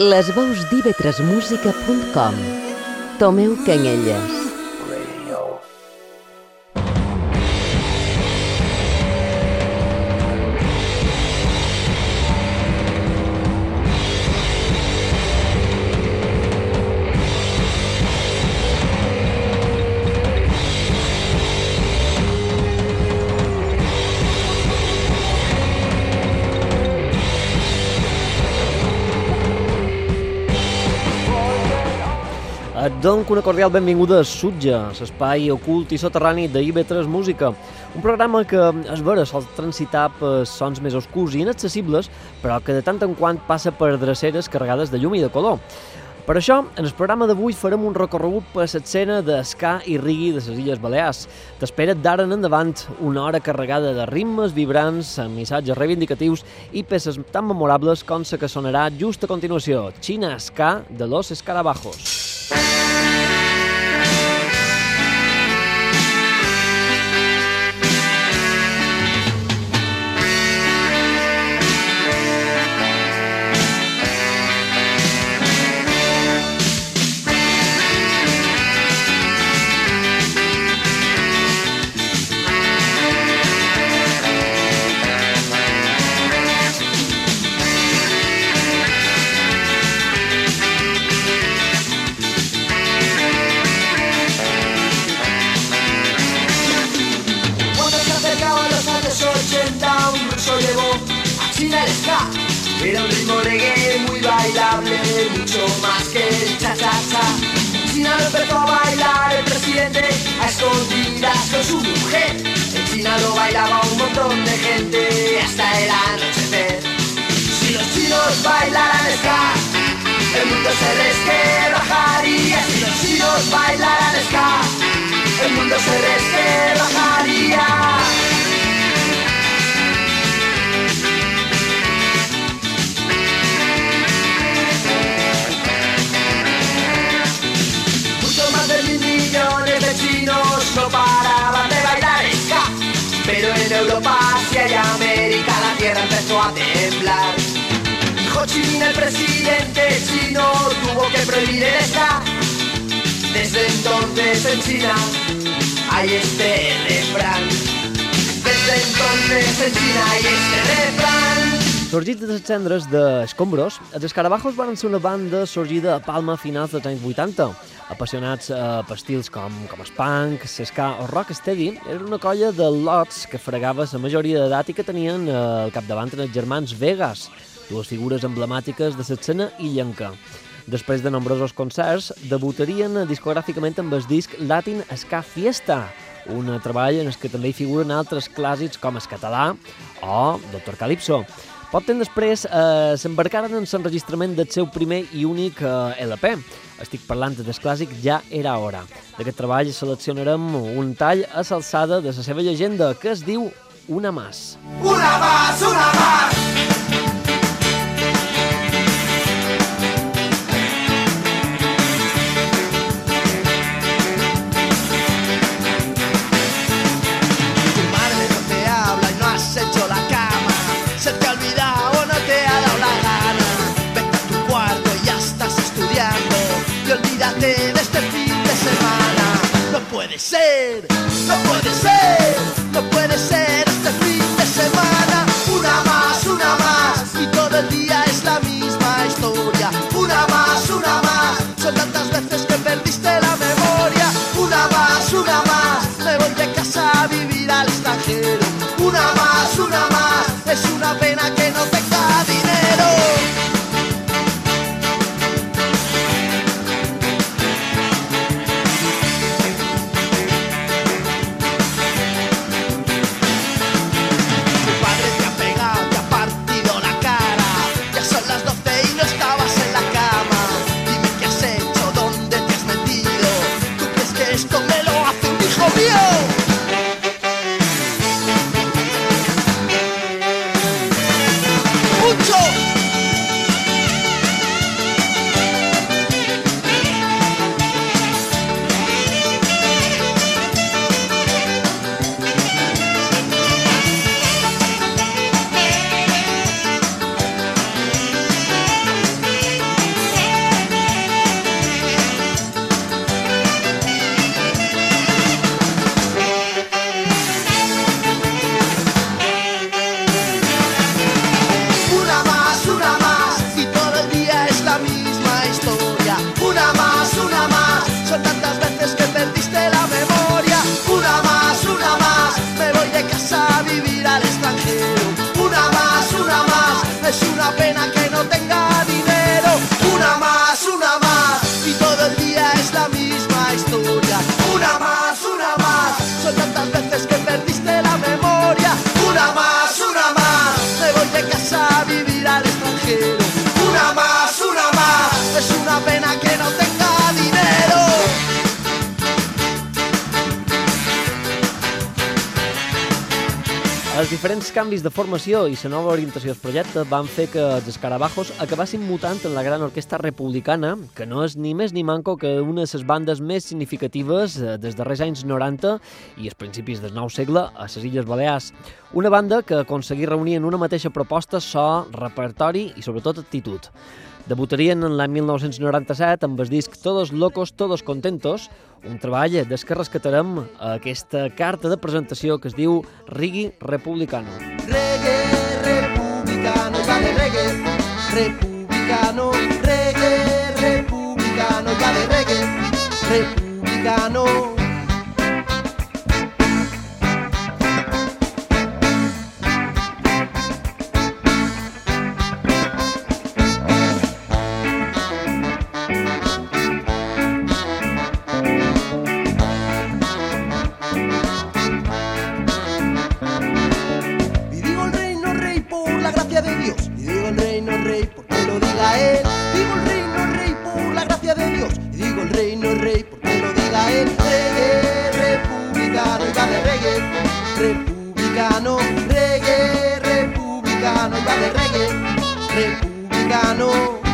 Les veus d'ivetresmusica.com Tomeu Canyelles Una cordial benvinguda a Sutja, l'espai ocult i soterrani de IB3 Música. Un programa que, és vera, sol transitar per sons més oscurs i inaccessibles, però que de tant en quant passa per dreceres carregades de llum i de color. Per això, en el programa d'avui farem un recorregut per l'escena d'esca i rigui de les Illes Balears. T'espera d'ara en endavant una hora carregada de ritmes vibrants, amb missatges reivindicatius i peces tan memorables com la que sonarà just a continuació, China Ska de los Escarabajos. Cuando Era un ritmo reggae muy bailable, mucho más que el cha-cha-cha China empezó a bailar el presidente a escondidas con su mujer. En China lo bailaba un montón de gente hasta el anochecer. Si los chinos bailaran ska el mundo se resquebrajaría Si los chinos bailaran ska el mundo se resquebrajaría. Europa, Asia y América la tierra empezó a temblar. Ho Chi Minh, el presidente chino, tuvo que prohibir el. Desde entonces en China hay este refrán. Desde entonces en China hay este refrán. Sorgits de les cendres d'Escombros, els Escarabajos van ser una banda sorgida a Palma a finals dels anys 80. Apassionats eh, per estils com, com el punk, l'esca o rocksteady, era una colla de lots que fregava la majoria d'edat i que tenien eh, al capdavant els germans Vegas, dues figures emblemàtiques de l'escena illenca. Després de nombrosos concerts, debutarien discogràficament amb el disc Latin Ska Fiesta, un treball en el que també hi figuren altres clàssics com el català o Doctor Calypso. Poc temps després eh, s'embarcaren en l'enregistrament del seu primer i únic eh, LP. Estic parlant del clàssic Ja era hora. D'aquest treball seleccionarem un tall a l'alçada de la seva llegenda, que es diu Una Más. Una más, una más. Puede ser, no puede ser, no puede ser este fin de semana. Una más, una más. Y todo el día es la misma historia. Una más, una más. Son tantas veces que perdiste la memoria. Una más, una más. Me voy de casa a vivir al extranjero. Una más, una más. Es una pena que canvis de formació i la nova orientació del projecte van fer que els Escarabajos acabassin mutant en la gran orquestra republicana, que no és ni més ni manco que una de les bandes més significatives eh, des darrers anys 90 i els principis del nou segle a les Illes Balears. Una banda que aconseguí reunir en una mateixa proposta so, repertori i sobretot actitud. Debutarien en l'any 1997 amb el disc Todos locos, todos contentos, un treball des que rescatarem aquesta carta de presentació que es diu Rigui Republicano. Reggae republicano, y va de reggae republicano, reggae republicano, y va de reggae republicano. Digo el reino rey por la gracia de Dios. Y digo el reino rey porque lo diga él. Reggae republicano y de reggae. Republicano, reggae republicano y de reggae. Republicano.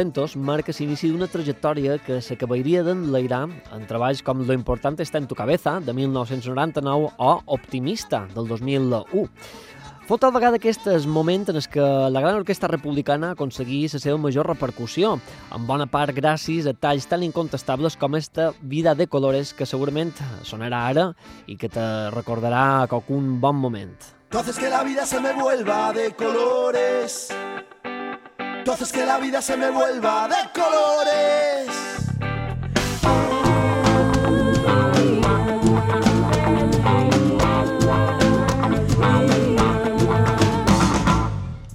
Contentos marca l'inici d'una trajectòria que s'acabaria d'enlairar en treballs com Lo importante está en tu cabeza, de 1999, o Optimista, del 2001. Fou tal vegada aquest el moment en què la gran orquestra republicana aconseguí la seva major repercussió, en bona part gràcies a talls tan incontestables com esta Vida de Colores, que segurament sonarà ara i que te recordarà qualcun bon moment. Haces que la vida se me vuelva de colores. Haces que la vida se me vuelva de colores.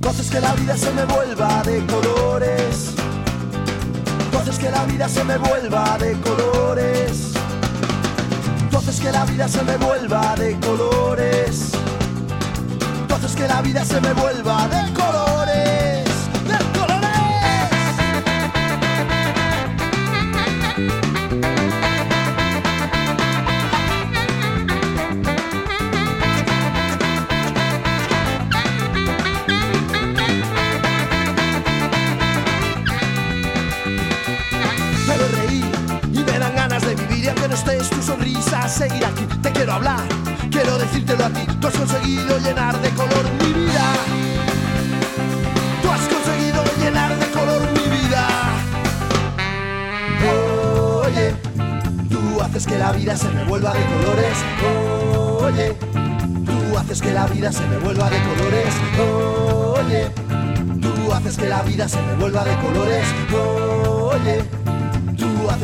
Haces que la vida se me vuelva de colores. Haces que la vida se me vuelva de colores. Haces que la vida se me vuelva de colores. Que la vida se me vuelva de colores. Sonrisa seguir aquí. Te quiero hablar, quiero decírtelo a ti. Tú has conseguido llenar de color mi vida. Tú has conseguido llenar de color mi vida. Oye, tú haces que la vida se me vuelva de colores. Oye, tú haces que la vida se me vuelva de colores. Oye, tú haces que la vida se me vuelva de colores. Oye,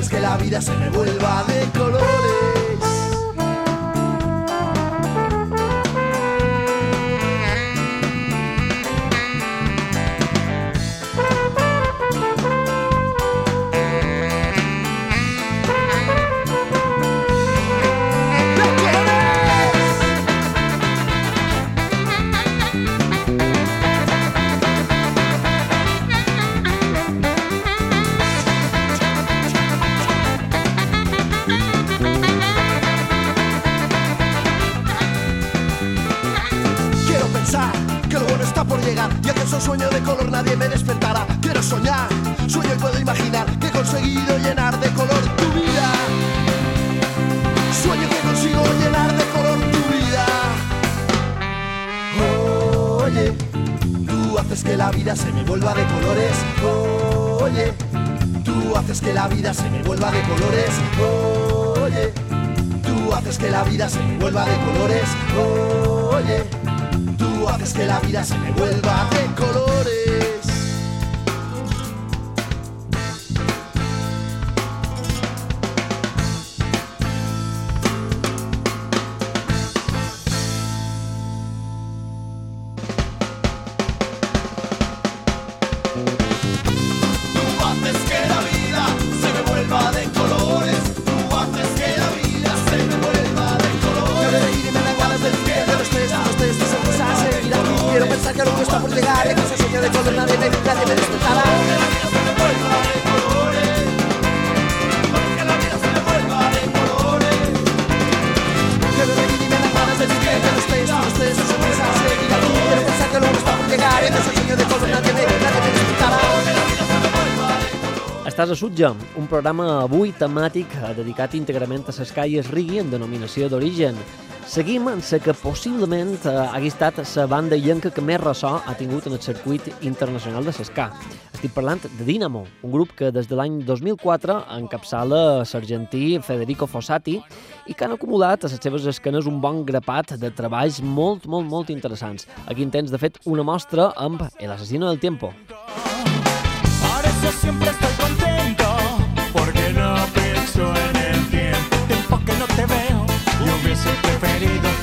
haces que la vida se me vuelva de colores. Estàs a Sutja, un programa avui temàtic eh, dedicat íntegrament a les calles Rigui en denominació d'origen. Seguim en la que possiblement eh, hagi estat la banda llenca que més ressò ha tingut en el circuit internacional de l'escà. Estic parlant de Dinamo, un grup que des de l'any 2004 encapçala l'argentí Federico Fossati i que han acumulat a les seves escanes un bon grapat de treballs molt, molt, molt interessants. Aquí en tens, de fet, una mostra amb El assassino del tiempo. Por eso siempre estoy contento. siempre preferido.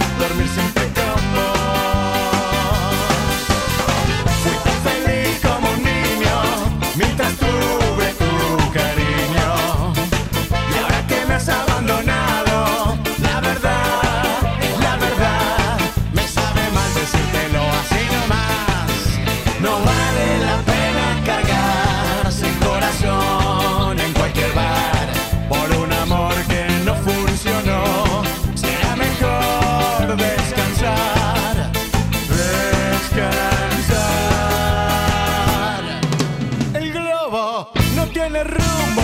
tiene room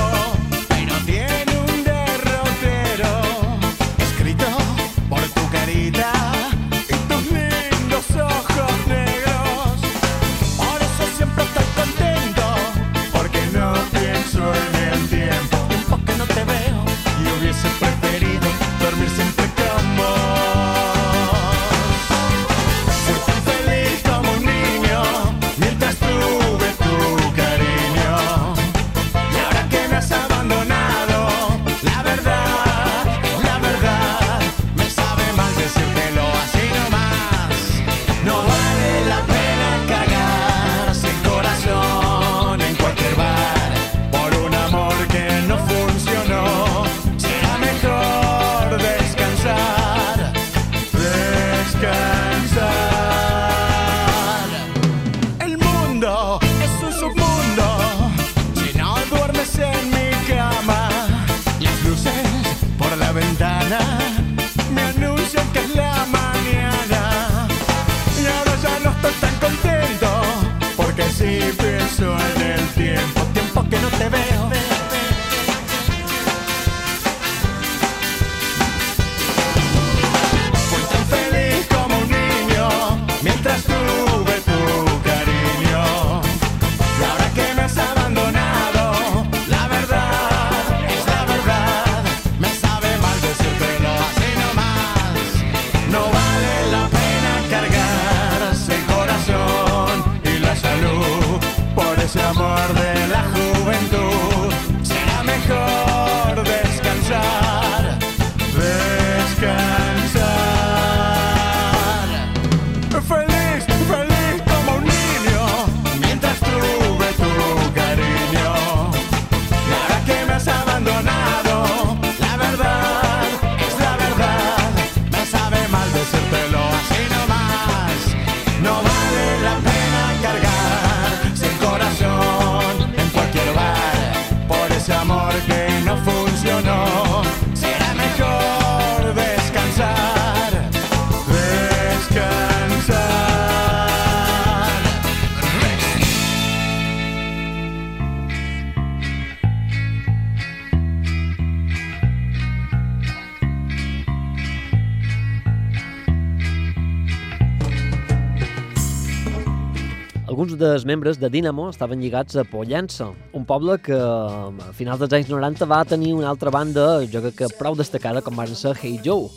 dels membres de Dynamo estaven lligats a Pollença, un poble que a finals dels anys 90 va tenir una altra banda, jo crec que prou destacada, com van ser Hey Joe.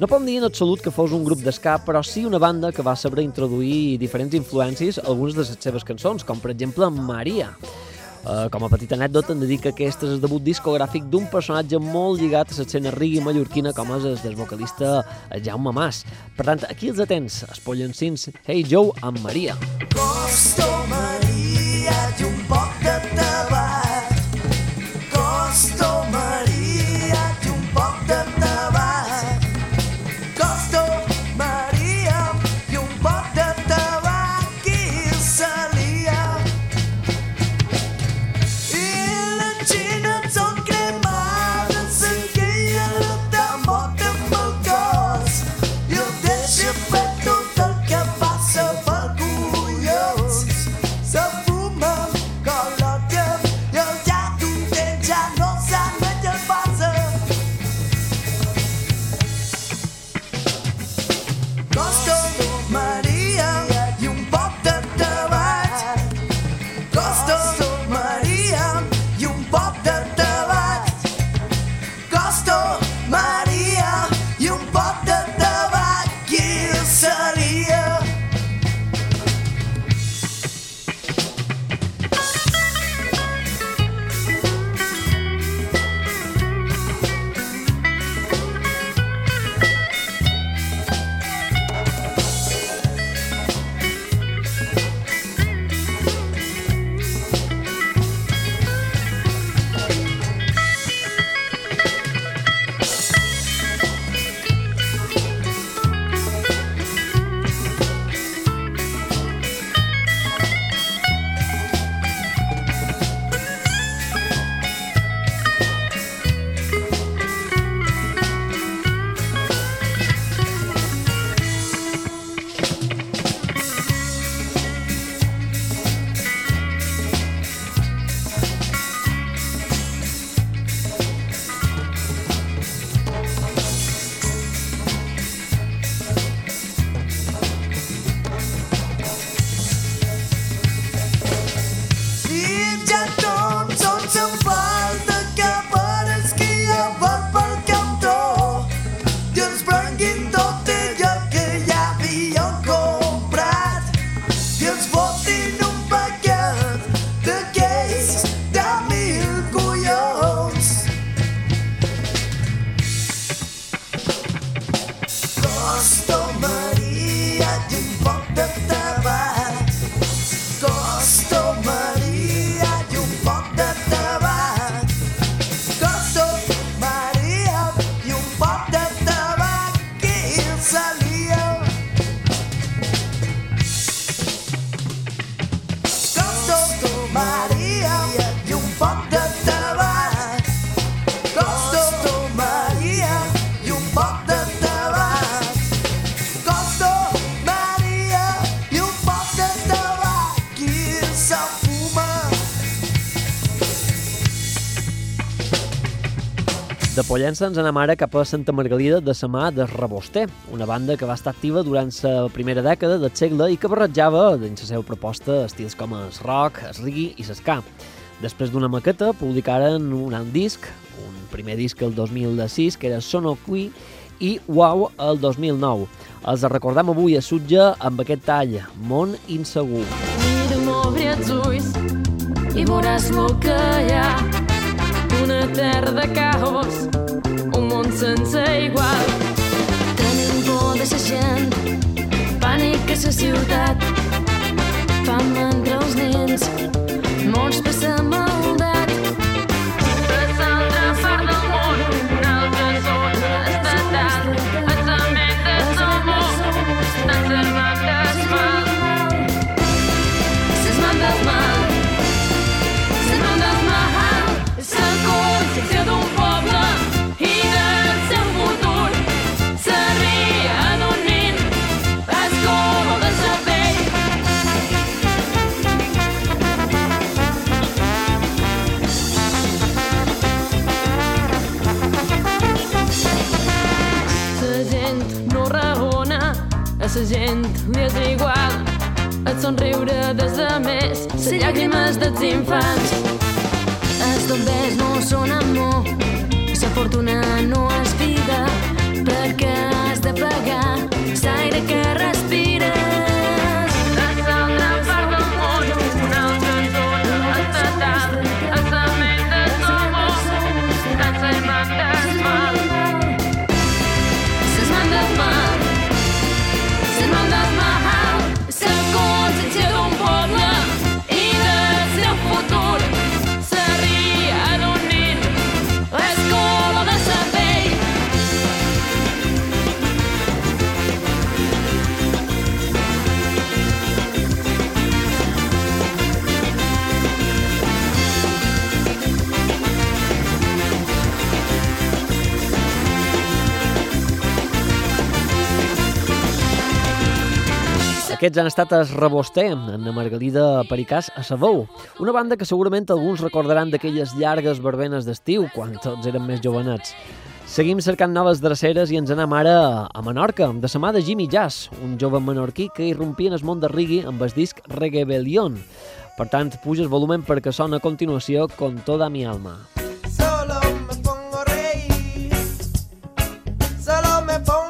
No podem dir en absolut que fos un grup d'escà, però sí una banda que va saber introduir diferents influències a algunes de les seves cançons, com per exemple Maria. Uh, com a petita anècdota, hem de dir que aquest és el debut discogràfic d'un personatge molt lligat a l'escena rigui mallorquina com és el del vocalista Jaume Mas. Per tant, aquí els atents, els pollencins Hey Joe amb Maria. Costo Maria De Pollença ens anem ara cap a Santa Margalida de la mà de Reboster, una banda que va estar activa durant la primera dècada del segle i que barrejava dins la seva proposta estils com el rock, el reggae i l'esca. Després d'una maqueta, publicaren un alt disc, un primer disc el 2006, que era Sono Qui, i Wow el 2009. Els recordem avui a Sutja amb aquest tall, Món Insegur. Mira'm obri els ulls i veuràs el que hi ha. Una terra de caos, un món sense igual. Tenim por de la gent, pànic a la ciutat. Fam entre els nens, morts per la maldat. La gent li és igual. el somriure dels altres, les llàgrimes dels infants. Els bombers no són amor, la fortuna no és vida, perquè has de pagar l'aire que respires. Aquests han estat es Reboster, en la Margalida Pericàs a Sabou, una banda que segurament alguns recordaran d'aquelles llargues verbenes d'estiu, quan tots eren més jovenets. Seguim cercant noves dreceres i ens anem ara a Menorca, de sa mà de Jimmy Jazz, un jove menorquí que irrompia en el món de reggae amb el disc Reggaebellion. Per tant, puja el volumen perquè sona a continuació Con toda mi alma. Solo me pongo reír, solo me pongo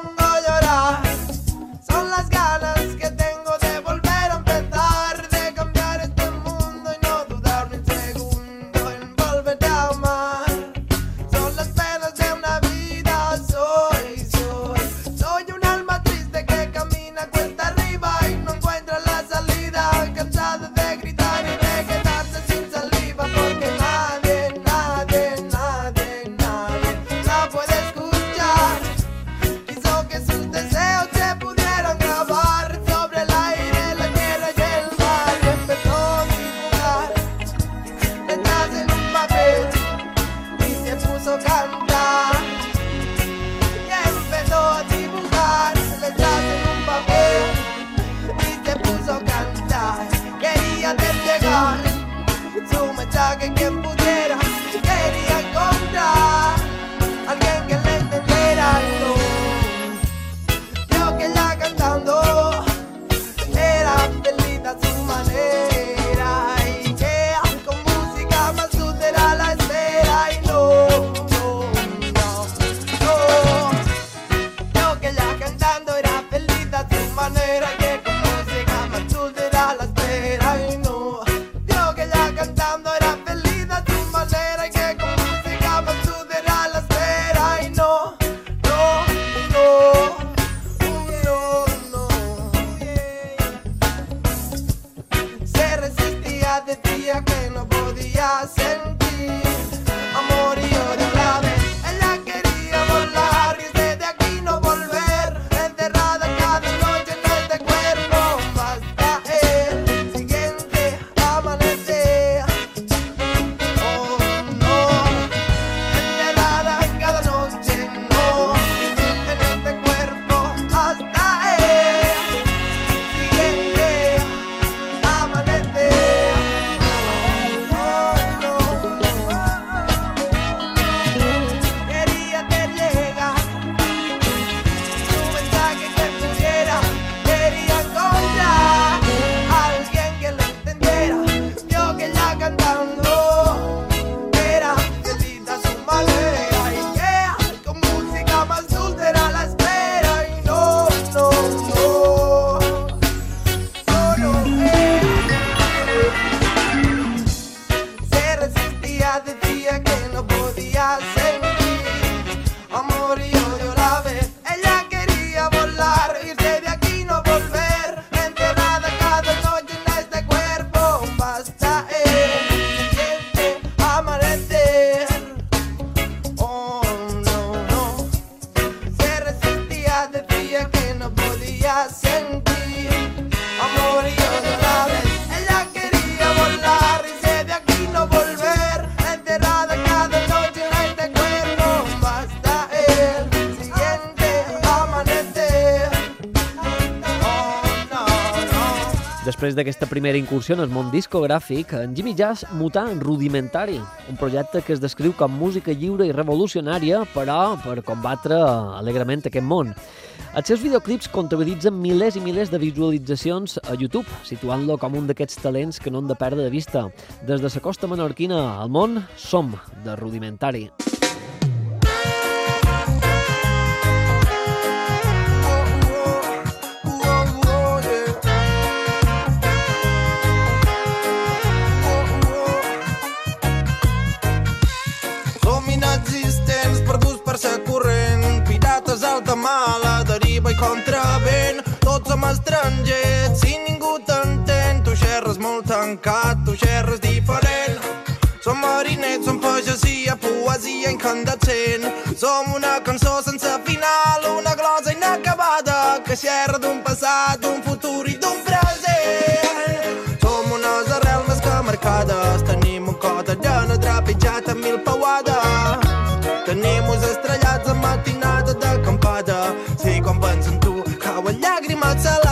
Yeah. Després d'aquesta primera incursió en el món discogràfic, en Jimmy Jazz mutà en Rudimentari, un projecte que es descriu com música lliure i revolucionària, però per combatre alegrement aquest món. Els seus videoclips comptabilitzen milers i milers de visualitzacions a YouTube, situant-lo com un d'aquests talents que no han de perdre de vista. Des de la costa menorquina al món, som de Rudimentari. Som contravent. Tots som estrangers, si ningú t'entén, tu xerres molt tancat, tu xerres diferent. Som marinets, som pagesia, poesia incandescent. Som una cançó sense final, una glosa inacabada, que xerra d'un passat, llàgrimes salades.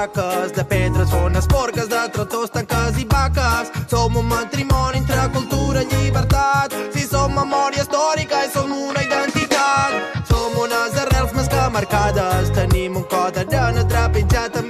Barraques, de pedres, zones porques, de trotors, tanques i vaques. Som un matrimoni entre cultura i llibertat, si som memòria històrica i som una identitat. Som unes arrels més que marcades, tenim un cor d'arena trepitjat amb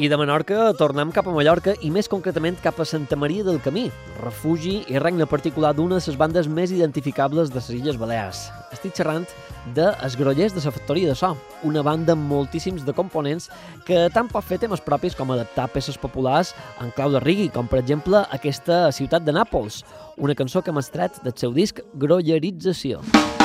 I de Menorca tornem cap a Mallorca i més concretament cap a Santa Maria del Camí, refugi i regne particular d'una de les bandes més identificables de les Illes Balears. Estic xerrant de Els Grollers de la Factoria de So, una banda amb moltíssims de components que tant pot fer temes propis com adaptar peces populars en clau de rigui, com per exemple aquesta ciutat de Nàpols, una cançó que hem estret del seu disc Grollerització. Yo,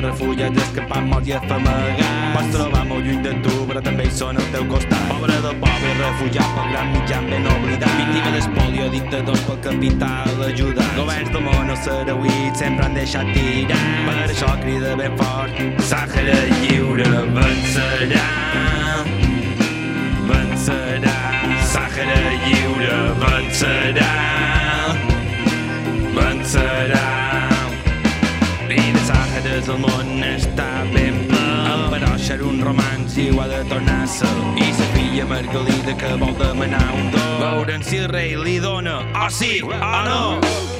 de refugiats escapant morts i afamagats. Pots trobar molt lluny de tu, però també hi són al teu costat. Pobre del pobre, refugiat pel gran mitjan ben oblidat. Víctima d'espolio, dictadors pel capital ajudat. Governs del món els sarauïts sempre han deixat tirar. Per això crida ben fort, Sàhara lliure vencerà. Vencerà. Sàhara lliure vencerà. Vencerà. I de Sàhares el món està ben ple. Però era un romanç i ho ha de tornar a ser. I sa filla Margalida que vol demanar un do. Veure'n si el rei li dona, o sí o no.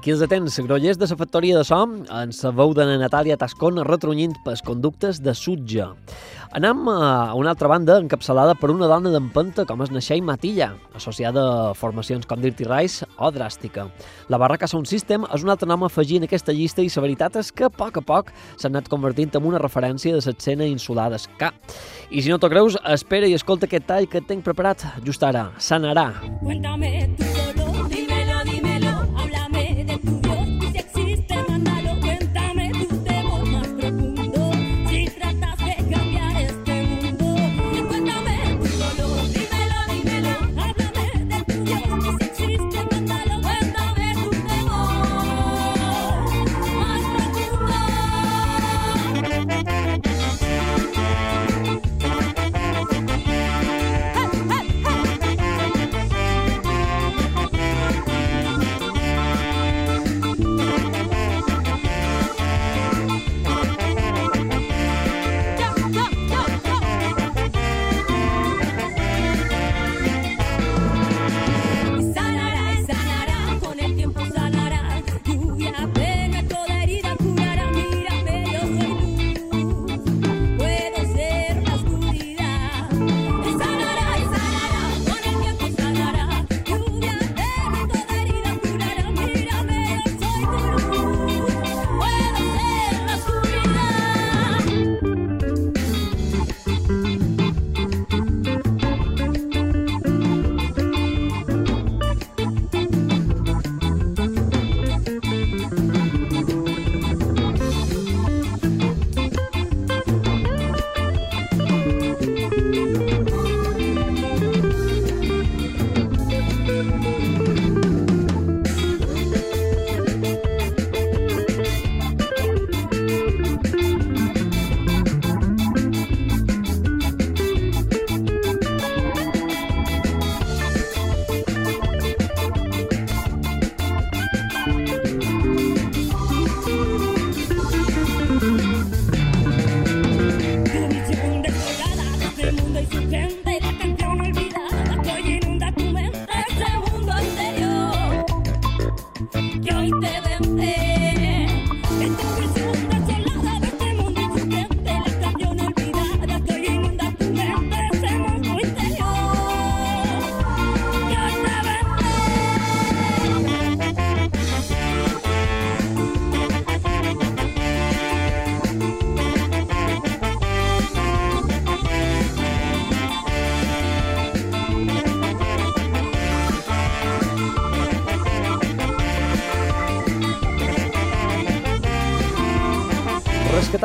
Aquí els atents, grollers de la factoria de som, en la veu de Natàlia Tascon retrunyint pels conductes de sutge. Anem a una altra banda encapçalada per una dona d'empenta com és Naixei Matilla, associada a formacions com Dirty Rice o Dràstica. La Barraca Sound System és un altre nom a afegir en aquesta llista i la veritat és que a poc a poc s'ha anat convertint en una referència de l'escena insular d'esca. I si no t'ho creus, espera i escolta aquest tall que tinc preparat just ara. Sanarà. Cuéntame tú solo, dímelo,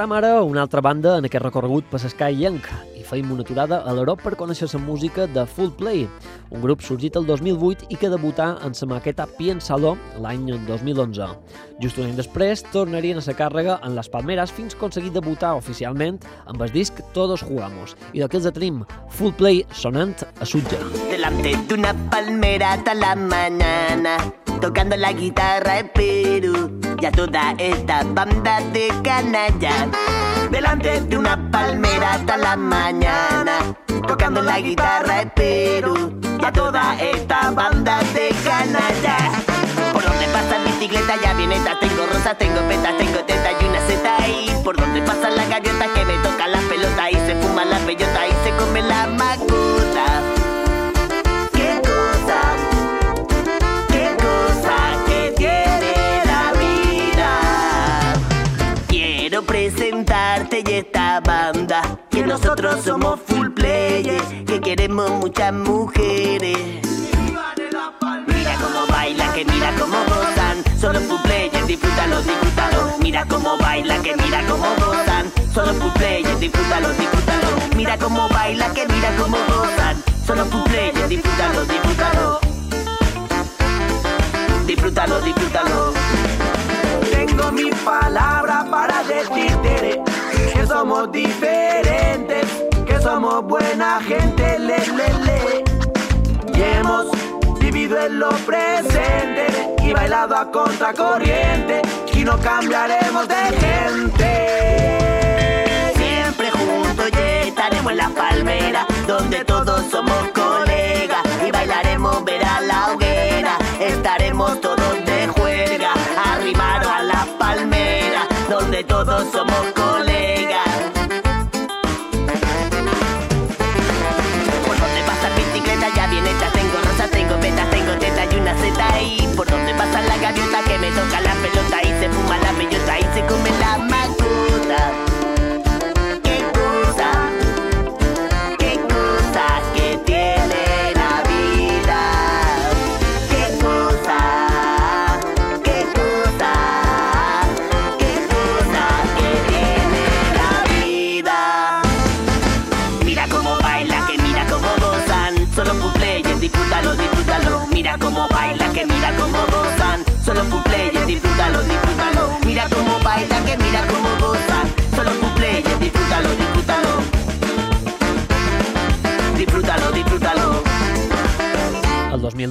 Rescatam ara una altra banda en aquest recorregut per Sky Young i feim una aturada a l'Europa per conèixer la música de Full Play, un grup sorgit el 2008 i que debutà en sa maqueta Piénsalo l'any 2011. Just un any després tornarien a ser càrrega en Les Palmeras fins a aconseguir debutar oficialment amb el disc Todos Jugamos i d'aquells de tenim Full Play sonant a Sutja. Delante de una palmera hasta la mañana, tocando la guitarra en Perú. Y a toda esta banda de canalla. Delante de una palmera hasta la mañana, tocando la guitarra en Perú. Y a toda esta banda de canalla. Por donde pasa mi bicicleta ya avionetas, tengo rosas, tengo petas, tengo tetas y una seta ahí. Por donde pasa la gaviota que me toca la pelota y se fuma la bellota y se come la macuta. Nosotros somos full players, que queremos muchas mujeres. Mira cómo baila, que mira cómo gozan. Solo full players, disfrútalo, disfrútalo. Mira cómo baila, que mira cómo gozan. Solo full players, disfrútalo, disfrútalo. Mira cómo baila, que mira cómo gozan. Solo full players, disfrútalo, disfrútalo. Disfrútalo, disfrútalo. Tengo mi palabra para decirte somos diferentes, que somos buena gente, le, le, le. Y hemos vivido en lo presente y bailado a contracorriente y no cambiaremos de gente. Siempre juntos y estaremos en la palmera, donde todos somos colegas y bailaremos ver a la hoguera. Estaremos todos de juerga, arrimados a la palmera, donde todos somos colegas.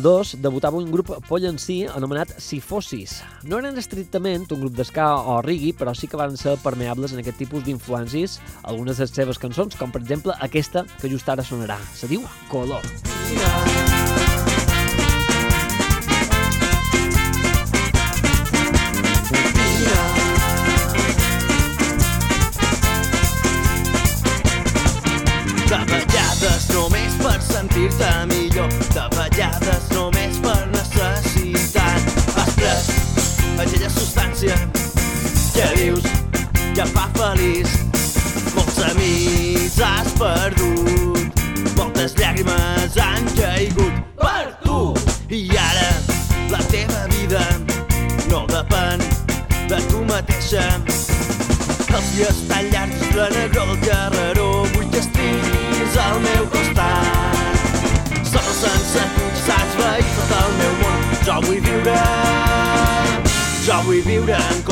2002 debutava un grup pollencí anomenat Si Fossis. No eren estrictament un grup d'esca o rigui, però sí que van ser permeables en aquest tipus d'influències algunes de les seves cançons, com per exemple aquesta que just ara sonarà. Se diu Color. Per sentir-te millor, de vegades només per necessitat. Has pres aquella substància que dius que fa feliç. Molts amics has perdut, moltes llàgrimes han caigut per tu. I ara la teva vida no depèn de tu mateixa. Els dies tan llargs, la negró del carreró, vull viure, jo vull viure en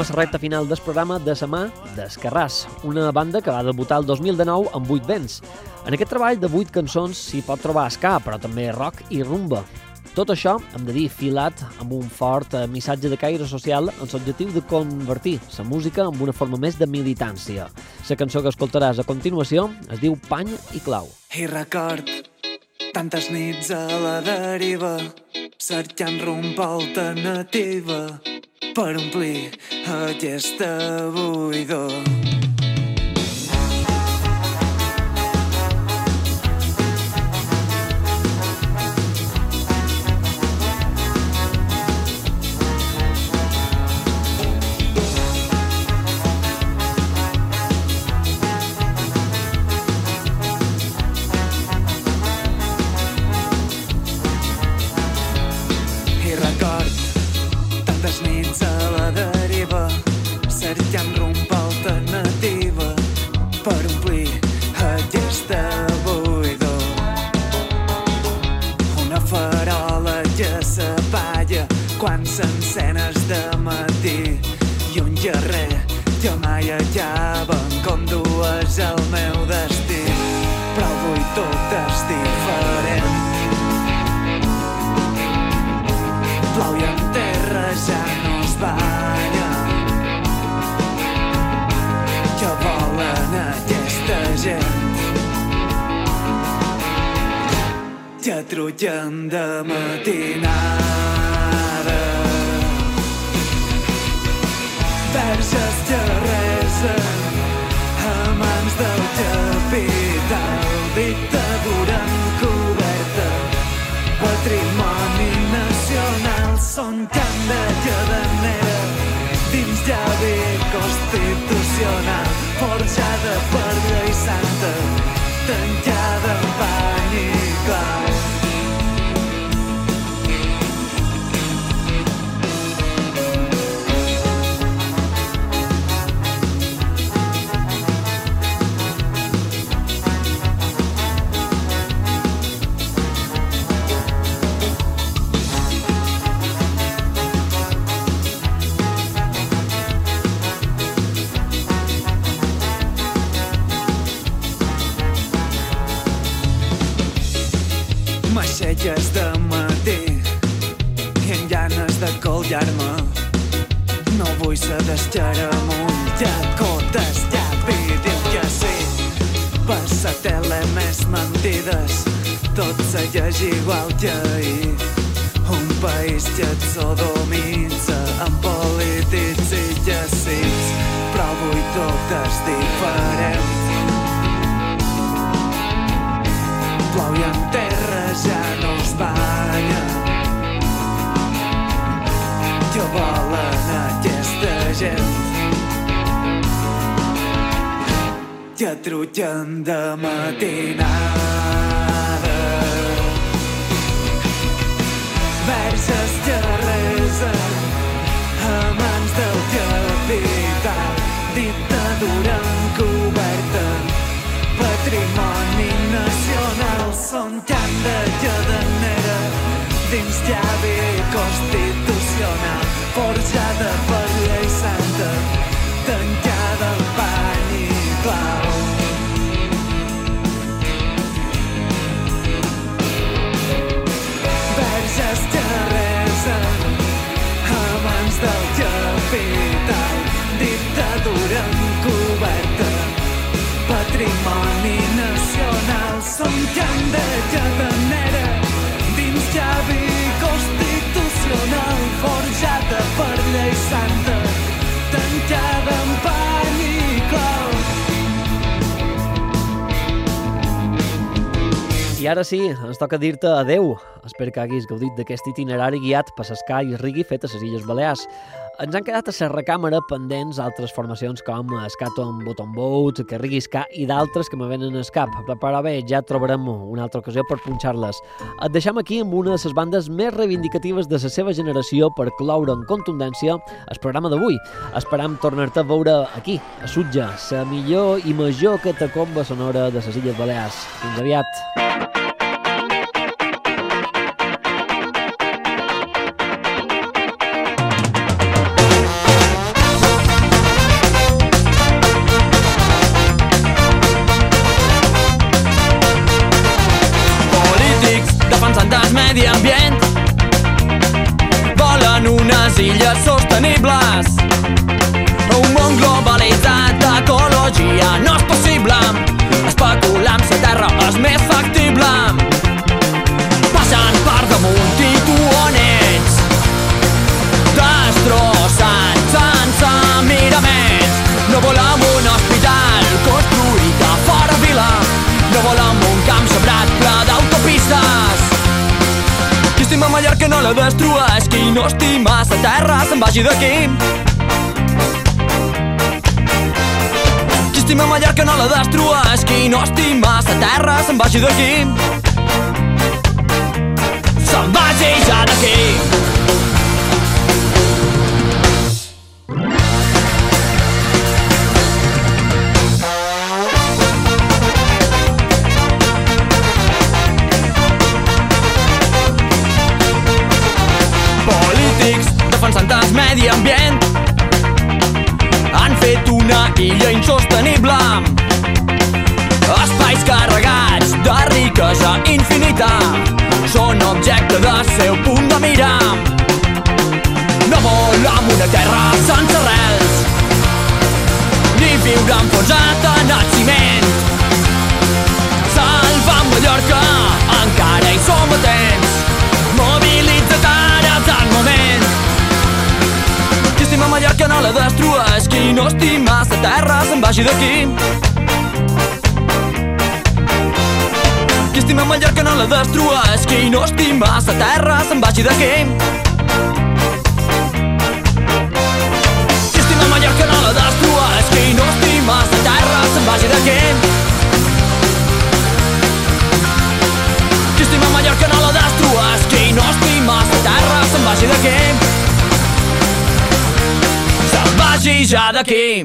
A la recta final del programa de la mà d'Escarràs, una banda que va debutar el 2019 amb 8 vents. En aquest treball de 8 cançons s'hi pot trobar ska, però també rock i rumba. Tot això, hem de dir, filat amb un fort eh, missatge de caire social amb l'objectiu de convertir la música en una forma més de militància. La cançó que escoltaràs a continuació es diu Pany i Clau. I record tantes nits a la deriva cercant rumb alternativa per omplir aquesta buidor. Llavi constitucional forjada per llei santa tancada en pany i clau que et sodomitza amb polítics i llacits però avui tot és diferent Plau i en terra ja no es banya. Que volen aquesta gent. Que trullen de matinada. Que resen a mans del capital. Dictadura encoberta patrimoni nacional són camp de cadenera dins llavi constitucional forjada per capital dictadura encoberta patrimoni nacional som camp de cadenera dins llavi constitucional forjada per llei santa tancada en pany i clau I ara sí, ens toca dir-te adeu. Espero que haguis gaudit d'aquest itinerari guiat per l'escà i rigui fet a les Illes Balears. Ens han quedat a la recàmera pendents altres formacions com Scaton Bottom Boat, que rigui ska i d'altres que me venen al cap. Però bé, ja trobarem una altra ocasió per punxar-les. Et deixem aquí amb una de les bandes més reivindicatives de la seva generació per cloure en contundència el programa d'avui. Esperam tornar-te a veure aquí, a Sutja, la millor i major catacomba sonora de les Illes Balears. Fins aviat. Vagi d'aquí. Qui estima Mallorca no la destrueix, qui no estima sa terra se'n vagi d'aquí. Fet una illa insostenible. Espais carregats de riquesa infinita són objecte del seu punt de mira. No volem una terra sense arrels ni viure enfonsat en el ciment salvant Mallorca encara hi som a Mallorca no la destrueix qui no estima sa terra se'n vagi d'aquí. Qui estima Mallorca no la destrueix qui no estima sa terra se'n vagi d'aquí. Qui estima Mallorca no la destrueix qui no estima sa terra se'n vagi d'aquí. Qui estima Mallorca no la destrueix Qui no estima sa terra se'n vagi d'aquí Se'n vagi ja d'aquí